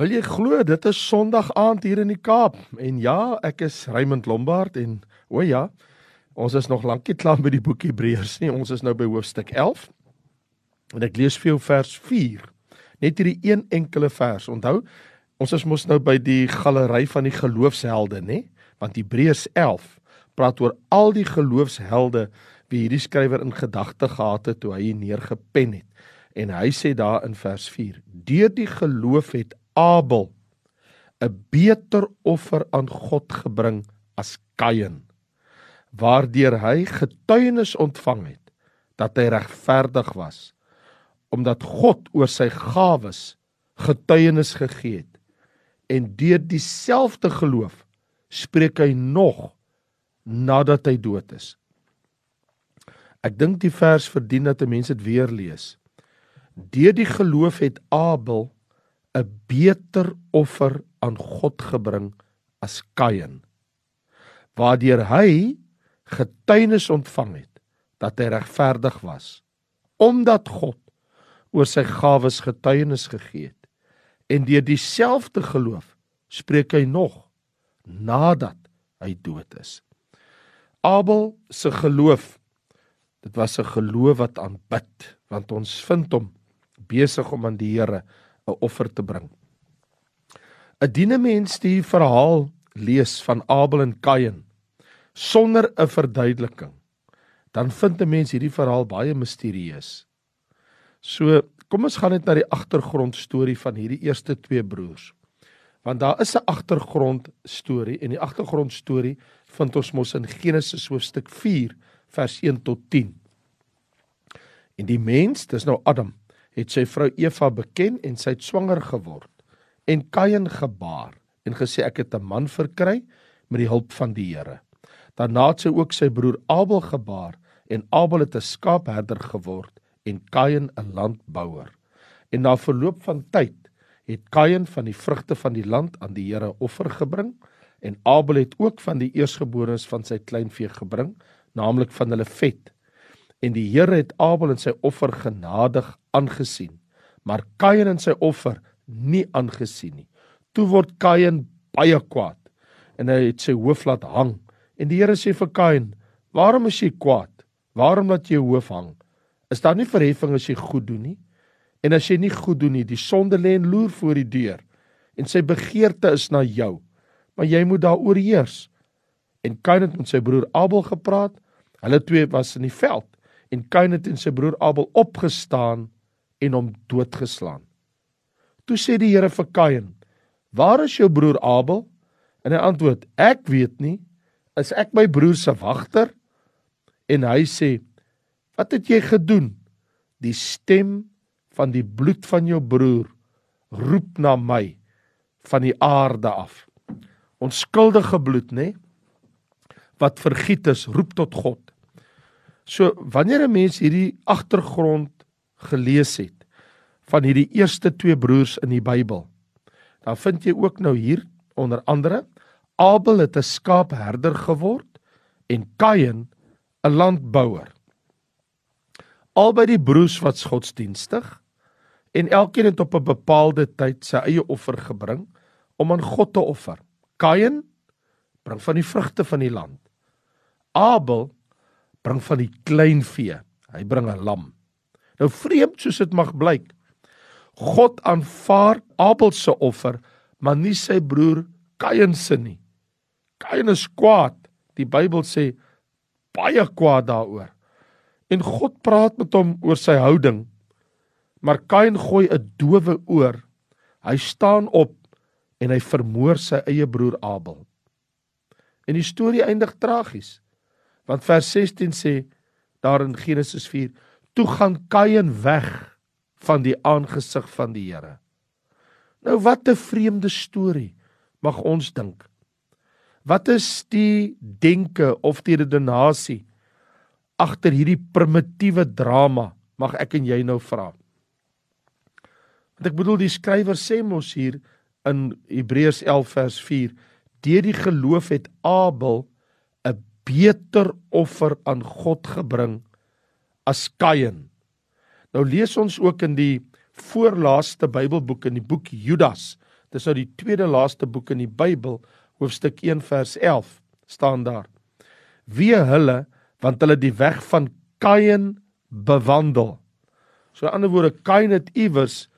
Wil jy glo dit is Sondag aand hier in die Kaap en ja, ek is Raymond Lombard en o ja, ons is nog lankie klaar by die boek Hebreërs nie. Ons is nou by hoofstuk 11. En ek lees vir jou vers 4. Net hierdie een enkele vers. Onthou, ons is mos nou by die galery van die geloofshelde, nê? Want Hebreërs 11 praat oor al die geloofshelde wie hierdie skrywer in gedagte gehad het toe hy neergepen het. En hy sê daar in vers 4: Deur die geloof het Abel 'n beter offer aan God gebring as Kain, waardeur hy getuienis ontvang het dat hy regverdig was, omdat God oor sy gawes getuienis gegee het. En deur dieselfde geloof spreek hy nog nadat hy dood is. Ek dink die vers verdien dat 'n mens dit weer lees. Deur die geloof het Abel 'n beter offer aan God gebring as Kain. Waardeur hy getuienis ontvang het dat hy regverdig was omdat God oor sy gawes getuienis gegee het en deur dieselfde geloof spreek hy nog nadat hy dood is. Abel se geloof dit was 'n geloof wat aanbid want ons vind hom besig om aan die Here 'n offer te bring. 'n Diene mens die verhaal lees van Abel en Kain sonder 'n verduideliking, dan vind 'n mens hierdie verhaal baie misterieus. So, kom ons gaan net na die agtergrond storie van hierdie eerste twee broers. Want daar is 'n agtergrond storie en die agtergrond storie vind ons mos in Genesis hoofstuk 4 vers 1 tot 10. En die mens, dis nou Adam, het sy vrou Eva beken en sy het swanger geword en Kain gebaar en gesê ek het 'n man verkry met die hulp van die Here. Daarna het sy ook sy broer Abel gebaar en Abel het 'n skaapherder geword en Kain 'n landbouer. En na verloop van tyd het Kain van die vrugte van die land aan die Here offer gebring en Abel het ook van die eersgeborenes van sy kleinvee gebring, naamlik van hulle vet en die Here het Abel en sy offer genadig aangesien, maar Kain en sy offer nie aangesien nie. Toe word Kain baie kwaad en hy het sy hoof laat hang. En die Here sê vir Kain: "Waarom is jy kwaad? Waarom laat jy jou hoof hang? Is daar nie verheffing as jy goed doen nie? En as jy nie goed doen nie, die sonde lê en loer voor die deur en sy begeerte is na jou, maar jy moet daaroor heers." En Kain het met sy broer Abel gepraat. Hulle twee was in die veld en Kain het en sy broer Abel opgestaan en hom doodgeslaan. Toe sê die Here vir Kain: "Waar is jou broer Abel?" En hy antwoord: "Ek weet nie. Is ek my broer se wagter?" En hy sê: "Wat het jy gedoen? Die stem van die bloed van jou broer roep na my van die aarde af. Onskuldige bloed, nê? Wat vergiet is, roep tot God. So wanneer 'n mens hierdie agtergrond gelees het van hierdie eerste twee broers in die Bybel, dan vind jy ook nou hier onder andere Abel het 'n skaapherder geword en Kain 'n landbouer. Albei die broers was godsdienstig en elkeen het op 'n bepaalde tyd sy eie offer gebring om aan God te offer. Kain bring van die vrugte van die land. Abel bring van die kleinvee. Hy bring 'n lam. Nou vreemd soos dit mag blyk. God aanvaar Abel se offer, maar nie sy broer Kain se nie. Kain is kwaad. Die Bybel sê baie kwaad daaroor. En God praat met hom oor sy houding. Maar Kain gooi 'n dowe oor. Hy staan op en hy vermoor sy eie broer Abel. En die storie eindig tragies. Want vers 16 sê daar in Genesis 4: Toe gaan Kain weg van die aangesig van die Here. Nou wat 'n vreemde storie mag ons dink. Wat is die denke of die redenasie agter hierdie primitiewe drama? Mag ek en jy nou vra. Want ek bedoel die skrywer sê mos hier in Hebreërs 11 vers 4: Deur die geloof het Abel beter offer aan God gebring as Kain. Nou lees ons ook in die voorlaaste Bybelboek in die boek Judas, Dis nou die tweede laaste boek in die Bybel, hoofstuk 1 vers 11 staan daar. Wie hulle want hulle die weg van Kain bewandel. So in ander woorde Kain het iewers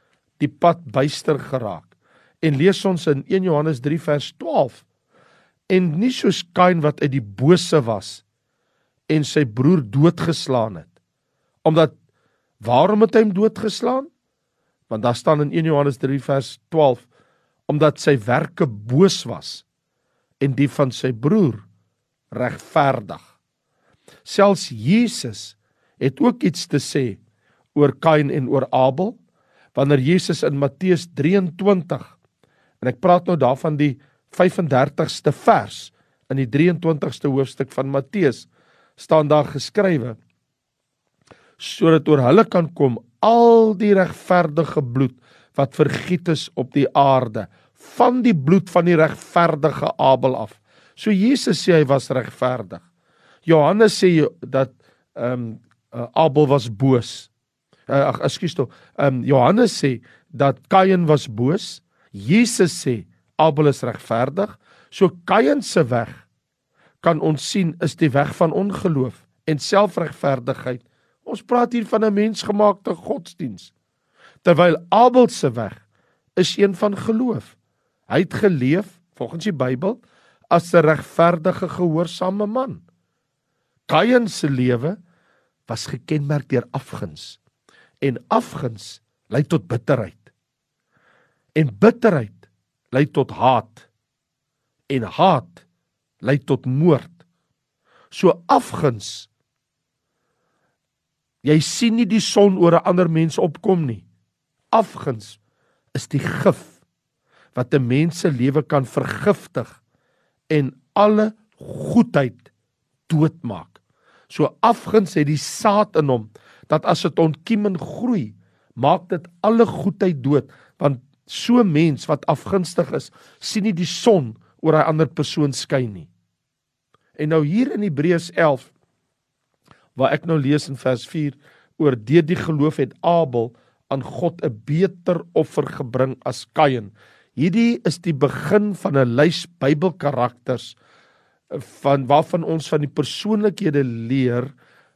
die pad byster geraak. En lees ons in 1 Johannes 3 vers 12. En nie soos Kain wat uit die bose was en sy broer doodgeslaan het. Omdat waarom het hy hom doodgeslaan? Want daar staan in 1 Johannes 3 vers 12 omdat sy werke boos was en die van sy broer regverdig. Selfs Jesus het ook iets te sê oor Kain en oor Abel wanneer Jesus in Matteus 23 en ek praat nou daarvan die 35ste vers in die 23ste hoofstuk van Matteus staan daar geskrywe sodat oor hulle kan kom al die regverdige bloed wat vergiet is op die aarde van die bloed van die regverdige Abel af. So Jesus sê hy was regverdig. Johannes sê dat ehm um, uh, Abel was boos. Uh, ag ekskuus tog. Ehm um, Johannes sê dat Kain was boos. Jesus sê Abel is regverdig. So Kain se weg kan ons sien is die weg van ongeloof en selfregverdigheid. Ons praat hier van 'n mensgemaakte godsdiens. Terwyl Abel se weg is een van geloof. Hy het geleef volgens die Bybel as 'n regverdige gehoorsame man. Kain se lewe was gekenmerk deur afguns en afguns lei tot bitterheid. En bitterheid lei tot haat en haat lei tot moord. So afguns jy sien nie die son oor 'n ander mens opkom nie. Afguns is die gif wat 'n mens se lewe kan vergiftig en alle goedheid doodmaak. So afguns het die saad in hom dat as dit ontkiem en groei, maak dit alle goedheid dood want so mens wat afgunstig is, sien nie die son oor hy ander persoon skyn nie. En nou hier in Hebreërs 11 waar ek nou lees in vers 4 oor deur die geloof het Abel aan God 'n beter offer gebring as Kain. Hierdie is die begin van 'n lys Bybelkarakters van waarvan ons van die persoonlikhede leer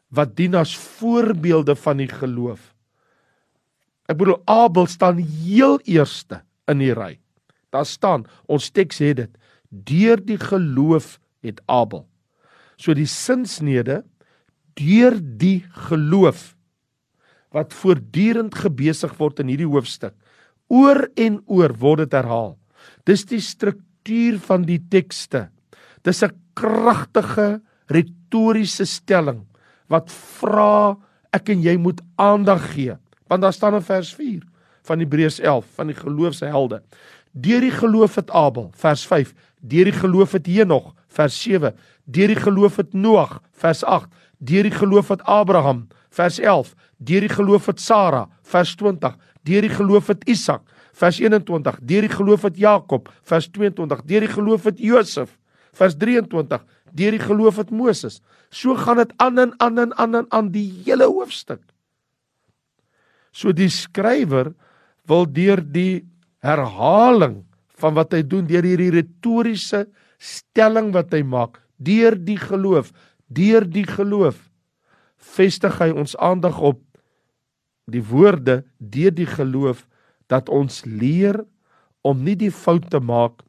wat dien as voorbeelde van die geloof. Ek bedoel Abel staan heel eerste in die ry. Daar staan, ons teks het dit, deur die geloof het Abel. So die sinsnede deur die geloof wat voortdurend gebesig word in hierdie hoofstuk. Oor en oor word dit herhaal. Dis die struktuur van die tekste. Dis 'n kragtige retoriese stelling wat vra ek en jy moet aandag gee. Want daar staan in vers 4 van Hebreërs 11 van die geloofshelde. Deur die geloof het Abel, vers 5. Deur die geloof het Henog, vers 7. Deur die geloof het Noag, vers 8. Deur die geloof het Abraham, vers 11. Deur die geloof het Sara, vers 20. Deur die geloof het Isak, vers 21. Deur die geloof het Jakob, vers 22. Deur die geloof het Josef, vers 23. Deur die geloof het Moses. So gaan dit aan en aan en aan en aan die hele hoofstuk. So die skrywer wil deur die herhaling van wat hy doen deur hierdie retoriese stelling wat hy maak deur die geloof deur die geloof vestig hy ons aandag op die woorde deur die geloof dat ons leer om nie die fout te maak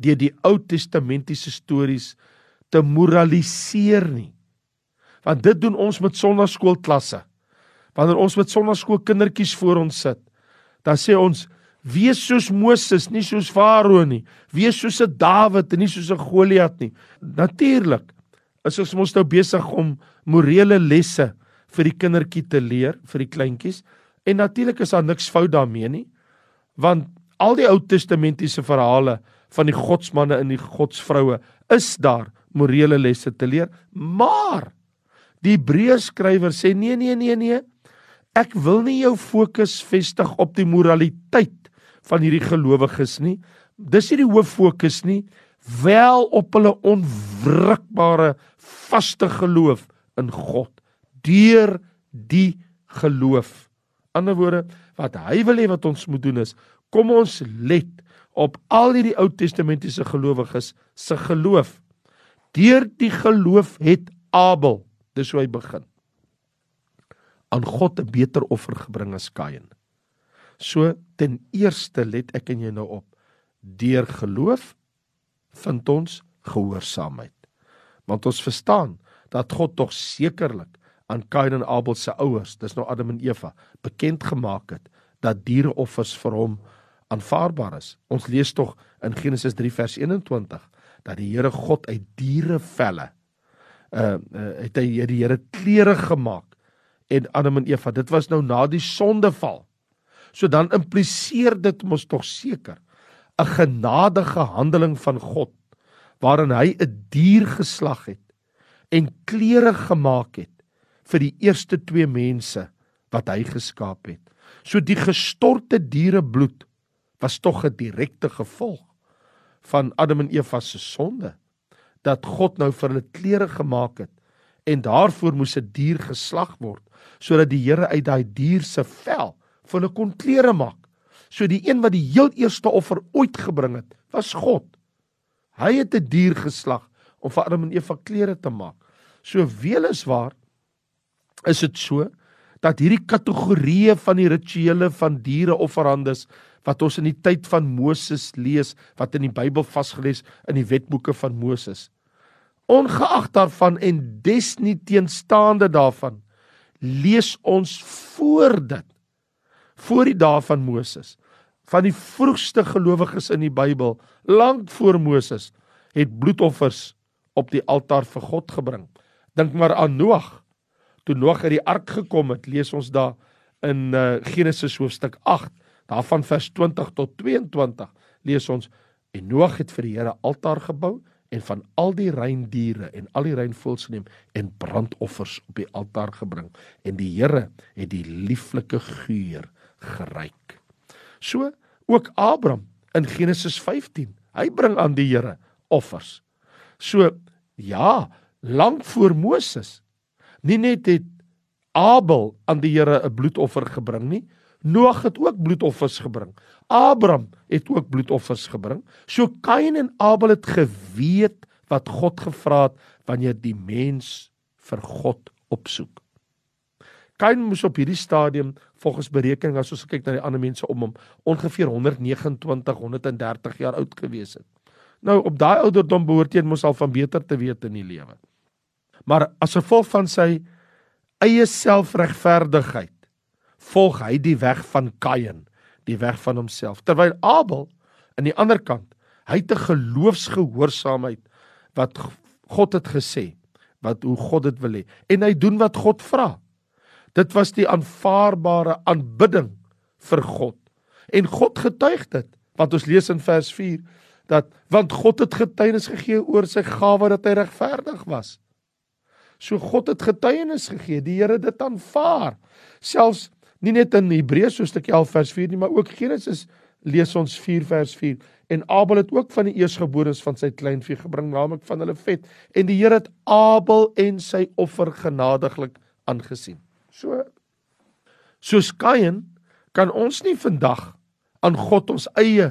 deur die Ou Testamentiese stories te moraliseer nie. Want dit doen ons met sonnaskoolklasse. Wanneer ons met sonnaskoolkindertjies voor ons sit, dan sê ons wees soos Moses, nie soos Farao nie. Wees soos 'n Dawid en nie soos 'n Goliat nie. Natuurlik is ons mos nou besig om morele lesse vir die kindertjie te leer, vir die kleintjies. En natuurlik is daar niks fout daarmee nie. Want al die Ou Testamentiese verhale van die godsmanne en die godsvroue is daar morele lesse te leer, maar die Hebreërs skrywer sê nee nee nee nee ek wil nie jou fokus vestig op die moraliteit van hierdie gelowiges nie. Dis nie die hoof fokus nie. Wel op hulle onwrikbare vaste geloof in God. Deur die geloof. Ander woorde wat hy wil hê wat ons moet doen is Kom ons let op al hierdie Ou Testamentiese gelowiges se geloof. Deur die geloof het Abel, dis hoe hy begin, aan God 'n beter offer gebring as Kain. So ten eerste let ek en jy nou op, deur geloof vind ons gehoorsaamheid. Want ons verstaan dat God tog sekerlik aan Kain en Abel se ouers, dis nou Adam en Eva, bekend gemaak het dat diereoffers vir hom aanvaarbaar is. Ons lees tog in Genesis 3 vers 21 dat die Here God uit dierevelle uh, uh het hy die Here klere gemaak en Adam en Eva. Dit was nou na die sondeval. So dan impliseer dit mos tog seker 'n genadige handeling van God waarin hy 'n dier geslag het en klere gemaak het vir die eerste twee mense wat hy geskaap het. So die gestorte dierebloed was tog 'n direkte gevolg van Adam en Eva se sonde dat God nou vir hulle klere gemaak het en daarvoor moes 'n dier geslag word sodat die Here uit daai dier se vel vir hulle kon klere maak. So die een wat die heel eerste offer ooit gebring het, was God. Hy het 'n dier geslag om vir Adam en Eva klere te maak. So weliswaar is dit so dat hierdie kategorieë van die rituele van diere offerandes wat ons in die tyd van Moses lees, wat in die Bybel vasgelees in die wetboeke van Moses. Ongeag daarvan en desnieteenstaande daarvan lees ons voor dit voor die dae van Moses van die vroegste gelowiges in die Bybel lank voor Moses het bloedoffers op die altaar vir God gebring. Dink maar aan Noag. Toe Noag uit die ark gekom het, lees ons daar in uh, Genesis hoofstuk 8, daarvan vers 20 tot 22, lees ons en Noag het vir die Here altaar gebou en van al die rein diere en al die rein voëls geneem en brandoffers op die altaar gebring en die Here het die lieflike geur geryk. So ook Abraham in Genesis 15. Hy bring aan die Here offers. So ja, lank voor Moses. Nie net het Abel aan die Here 'n bloedoffer gebring nie, Noag het ook bloedoffers gebring. Abraham het ook bloedoffers gebring. So Kain en Abel het geweet wat God gevra het wanneer die mens vir God opsoek. Kain moes op hierdie stadium volgens berekening as ons kyk na die ander mense om hom ongeveer 129 130 jaar oud gewees het. Nou op daai ouderdom behoort hy mos al van beter te weet in die lewe. Maar as gevolg van sy eie selfregverdigheid volg hy die weg van Kain, die weg van homself. Terwyl Abel aan die ander kant, hy het 'n geloofsgehoorsaamheid wat God het gesê, wat hoe God dit wil hê en hy doen wat God vra. Dit was die aanvaarbare aanbidding vir God. En God getuig dit, want ons lees in vers 4 dat want God het getuienis gegee oor sy gawe dat hy regverdig was. So God het getuienis gegee, die Here dit aanvaar. Selfs nie net in Hebreërs hoofstuk 11 vers 4 nie, maar ook Genesis lees ons 4 vers 4 en Abel het ook van die eersgeborenes van sy kleinvee gebring, naamlik van hulle vet, en die Here het Abel en sy offer genadiglik aangesien. So soos Kain kan ons nie vandag aan God ons eie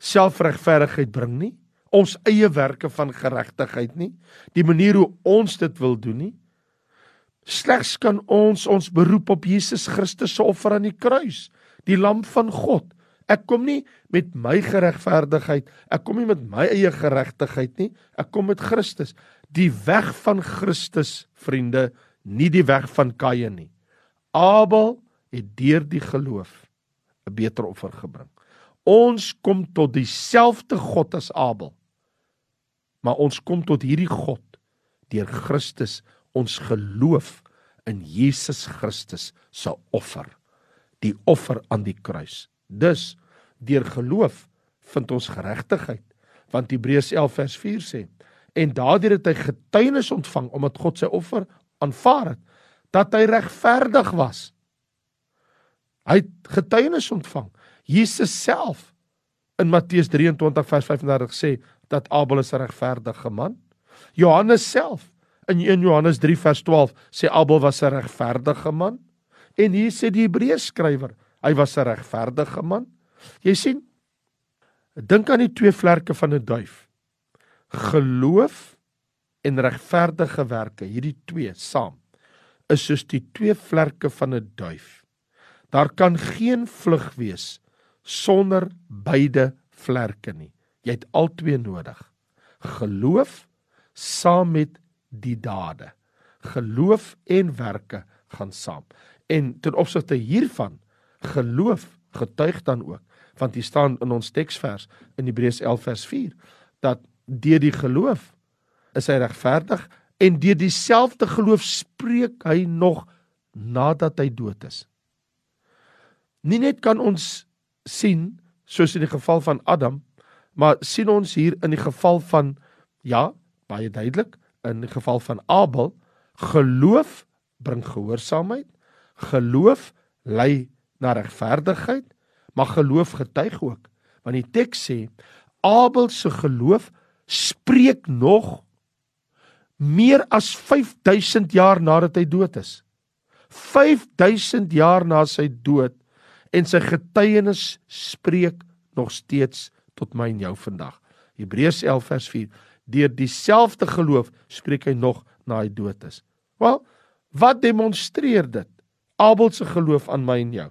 selfregverdigheid bring nie, ons eie werke van geregtigheid nie, die manier hoe ons dit wil doen nie. Slegs kan ons ons beroep op Jesus Christus se offer aan die kruis, die lam van God. Ek kom nie met my geregverdigheid, ek kom nie met my eie geregtigheid nie, ek kom met Christus. Die weg van Christus, vriende, nie die weg van Kain nie. Abel het deur die geloof 'n beter offer gebring. Ons kom tot dieselfde God as Abel. Maar ons kom tot hierdie God deur Christus ons geloof in Jesus Christus se offer, die offer aan die kruis. Dus deur geloof vind ons geregtigheid, want Hebreërs 11 vers 4 sê en daardeur het hy getuienis ontvang omdat God sy offer aanvaar het dat hy regverdig was. Hy het getuienis ontvang. Jesus self in Matteus 23 vers 35 sê dat Abel 'n regverdige man. Johannes self in 1 Johannes 3 vers 12 sê Abel was 'n regverdige man en hier sê die Hebreërs skrywer, hy was 'n regverdige man. Jy sien, dink aan die twee vlerke van 'n duif. Geloof en regverdige werke, hierdie twee saam, is soos die twee vlerke van 'n duif. Daar kan geen vlug wees sonder beide vlerke nie. Jy het albei nodig. Geloof saam met die dade. Geloof en werke gaan saam. En ten opsigte hiervan geloof getuig dan ook want hier staan in ons teksvers in Hebreërs 11 vers 4 dat deur die geloof is hy regverdig en deur dieselfde geloof spreek hy nog nadat hy dood is. Nie net kan ons sien soos in die geval van Adam, maar sien ons hier in die geval van ja, baie duidelik in die geval van Abel, geloof bring gehoorsaamheid, geloof lei na regverdigheid, maar geloof getuig ook. Want die teks sê Abel se geloof spreek nog meer as 5000 jaar nadat hy dood is. 5000 jaar na sy dood en sy getuienis spreek nog steeds tot my en jou vandag. Hebreërs 11 vers 4. Deur dieselfde geloof spreek hy nog na hy dood is. Wel, wat demonstreer dit? Abel se geloof aan my en jou.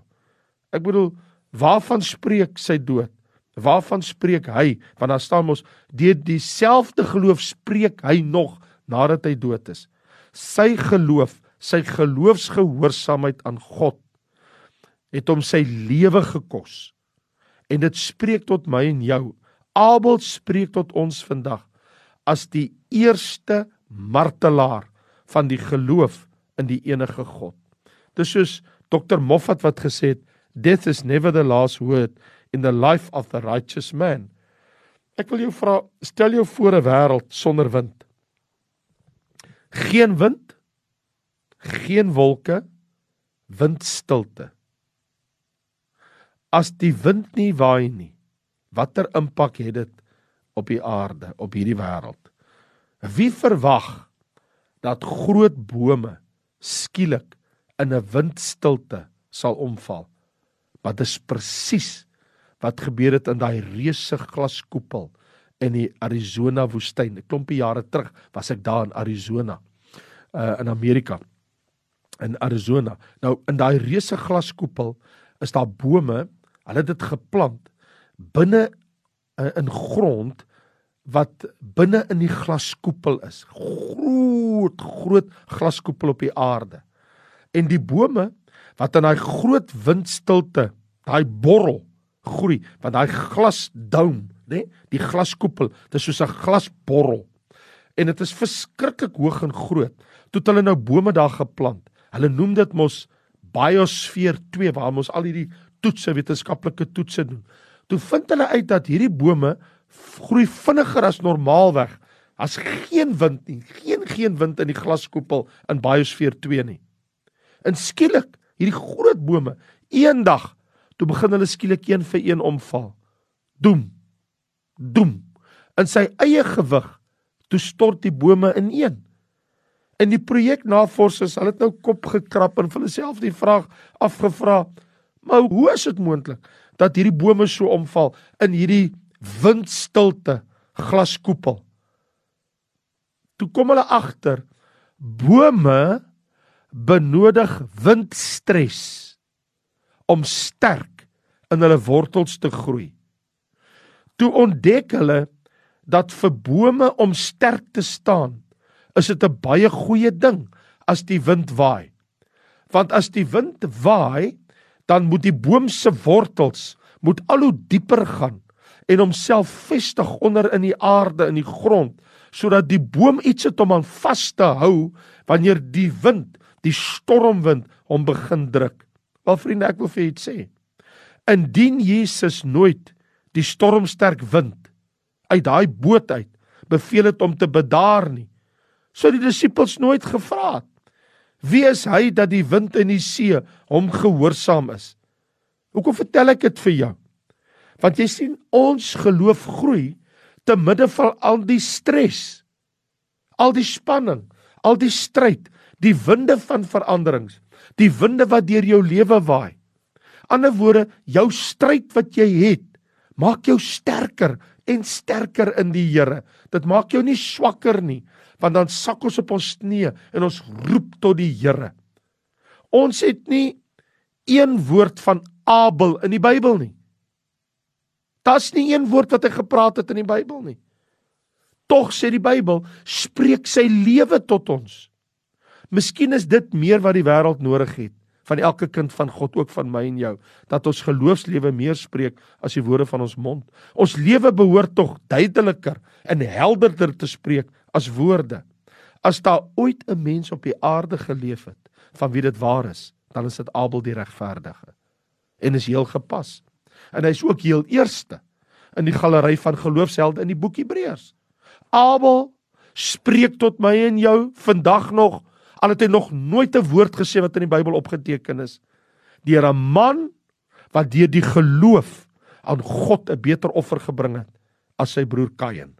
Ek bedoel, waarvan spreek sy dood? Waarvan spreek hy? Want daar staan mos deur dieselfde geloof spreek hy nog nadat hy dood is. Sy geloof, sy geloofsgehoorsaamheid aan God het hom sy lewe gekos. En dit spreek tot my en jou. Abel spreek tot ons vandag as die eerste martelaar van die geloof in die enige God. Dis soos Dr Moffat wat gesê het, death is never the last word in the life of the righteous man. Ek wil jou vra, stel jou voor 'n wêreld sonder wind. Geen wind, geen wolke, windstilte. As die wind nie waai nie, watter impak het dit op die aarde, op hierdie wêreld? Wie verwag dat groot bome skielik in 'n windstilte sal omval? Maar dit is presies wat gebeur het in daai reuse glaskoepel in die Arizona woestyn. 'n Klompie jare terug was ek daar in Arizona uh in Amerika in Arizona. Nou in daai reuse glaskoepel is daar bome Hulle het dit geplant binne uh, in grond wat binne in die glaskoepel is. Groot groot glaskoepel op die aarde. En die bome wat in daai groot windstilte, daai borrel groei, want daai glasdoom, nê, die glaskoepel, dit is soos 'n glasborrel. En dit is verskriklik hoog en groot. Toe hulle nou bome daar geplant. Hulle noem dit mos biosfeer 2 waar ons al hierdie toetse, wetenskaplike toetse doen. Toe vind hulle uit dat hierdie bome groei vinniger as normaalweg as geen wind nie, geen geen wind in die glaskoepel in biosfeer 2 nie. En skielik, hierdie groot bome, eendag toe begin hulle skielik een vir een omval. Doem. Doem. In sy eie gewig toe stort die bome ineen. En die projeknavorsers, hulle het nou kop gekrap en vir hulle self die vraag afgevra: Maar hoe is dit moontlik dat hierdie bome so omval in hierdie windstilte glaskoepel? Toe kom hulle agter bome benodig windstres om sterk in hulle wortels te groei. Toe ontdek hulle dat vir bome om sterk te staan, is dit 'n baie goeie ding as die wind waai. Want as die wind waai, dan moet die boom se wortels moet al hoe dieper gaan en homself vestig onder in die aarde in die grond sodat die boom iets het om aan vas te hou wanneer die wind, die stormwind hom begin druk. Wel vriende, ek wil vir julle sê, indien Jesus nooit die stormsterk wind uit daai boot uit beveel het om te bedaar nie, sou die disippels nooit gevra het Wie is hy dat die wind en die see hom gehoorsaam is? Hoekom vertel ek dit vir jou? Want jy sien ons geloof groei te midde van al die stres, al die spanning, al die stryd, die winde van veranderings, die winde wat deur jou lewe waai. Ander woorde, jou stryd wat jy het, maak jou sterker en sterker in die Here. Dit maak jou nie swakker nie, want dan sak ons op ons knieë en ons roep tot die Here. Ons het nie een woord van Abel in die Bybel nie. Daar's nie een woord wat hy gepraat het in die Bybel nie. Tog sê die Bybel, spreek sy lewe tot ons. Miskien is dit meer wat die wêreld nodig het van elke kind van God ook van my en jou dat ons geloofslewe meer spreek as die woorde van ons mond. Ons lewe behoort tog duideliker en helderder te spreek as woorde. As daar ooit 'n mens op die aarde geleef het van wie dit waar is, dan is dit Abel die regverdige. En is heel gepas. En hy's ook heel eerste in die galery van geloofshelde in die boek Hebreërs. Abel spreek tot my en jou vandag nog al het hy nog nooit 'n woord gesê wat in die Bybel opgeteken is deur 'n man wat deur die geloof aan God 'n beter offer gebring het as sy broer Kain.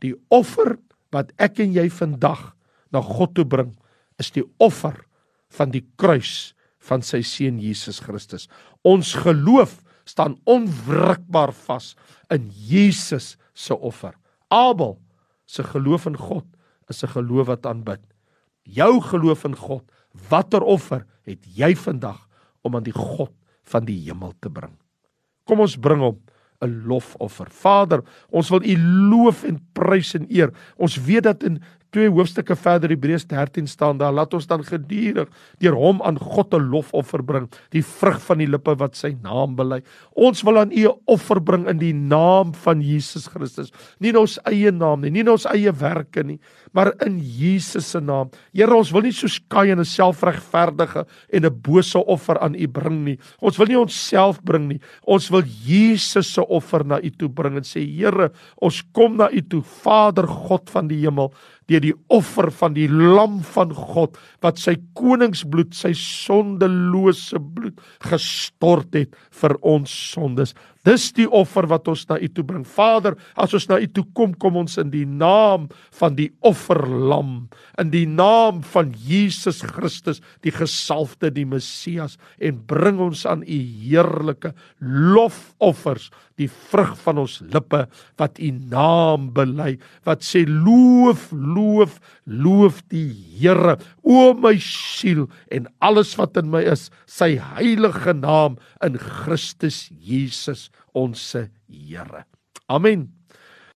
Die offer wat ek en jy vandag na God toe bring is die offer van die kruis van sy seun Jesus Christus. Ons geloof staan onwrikbaar vas in Jesus se offer. Abel se geloof in God is 'n geloof wat aanbid. Jou geloof in God, watter offer het jy vandag om aan die God van die hemel te bring? Kom ons bring hom 'n lofoffer. Vader, ons wil U loof en prys en eer. Ons weet dat in twee hoofstukke verder Hebreërs 13 staan daar laat ons dan gedurig deur hom aan God 'n lofoffer bring die vrug van die lippe wat sy naam bely. Ons wil aan u 'n offer bring in die naam van Jesus Christus. Nie in ons eie naam nie nie in ons eie werke nie maar in Jesus se naam. Here ons wil nie soos Kain 'n selfregverdige en 'n bose offer aan u bring nie. Ons wil nie onsself bring nie. Ons wil Jesus se offer na u toe bring en sê Here ons kom na u toe Vader God van die hemel deur die offer van die lam van God wat sy koningsbloed, sy sondelose bloed gestort het vir ons sondes. Dis die offer wat ons na U toe bring. Vader, as ons na U toe kom, kom ons in die naam van die offerlam, in die naam van Jesus Christus, die gesalfde, die Messias. En bring ons aan U heerlike lofoffers, die vrug van ons lippe wat U naam bely, wat sê loof, loof, loof die Here, o my siel en alles wat in my is, sy heilige naam in Christus Jesus ons Here. Amen.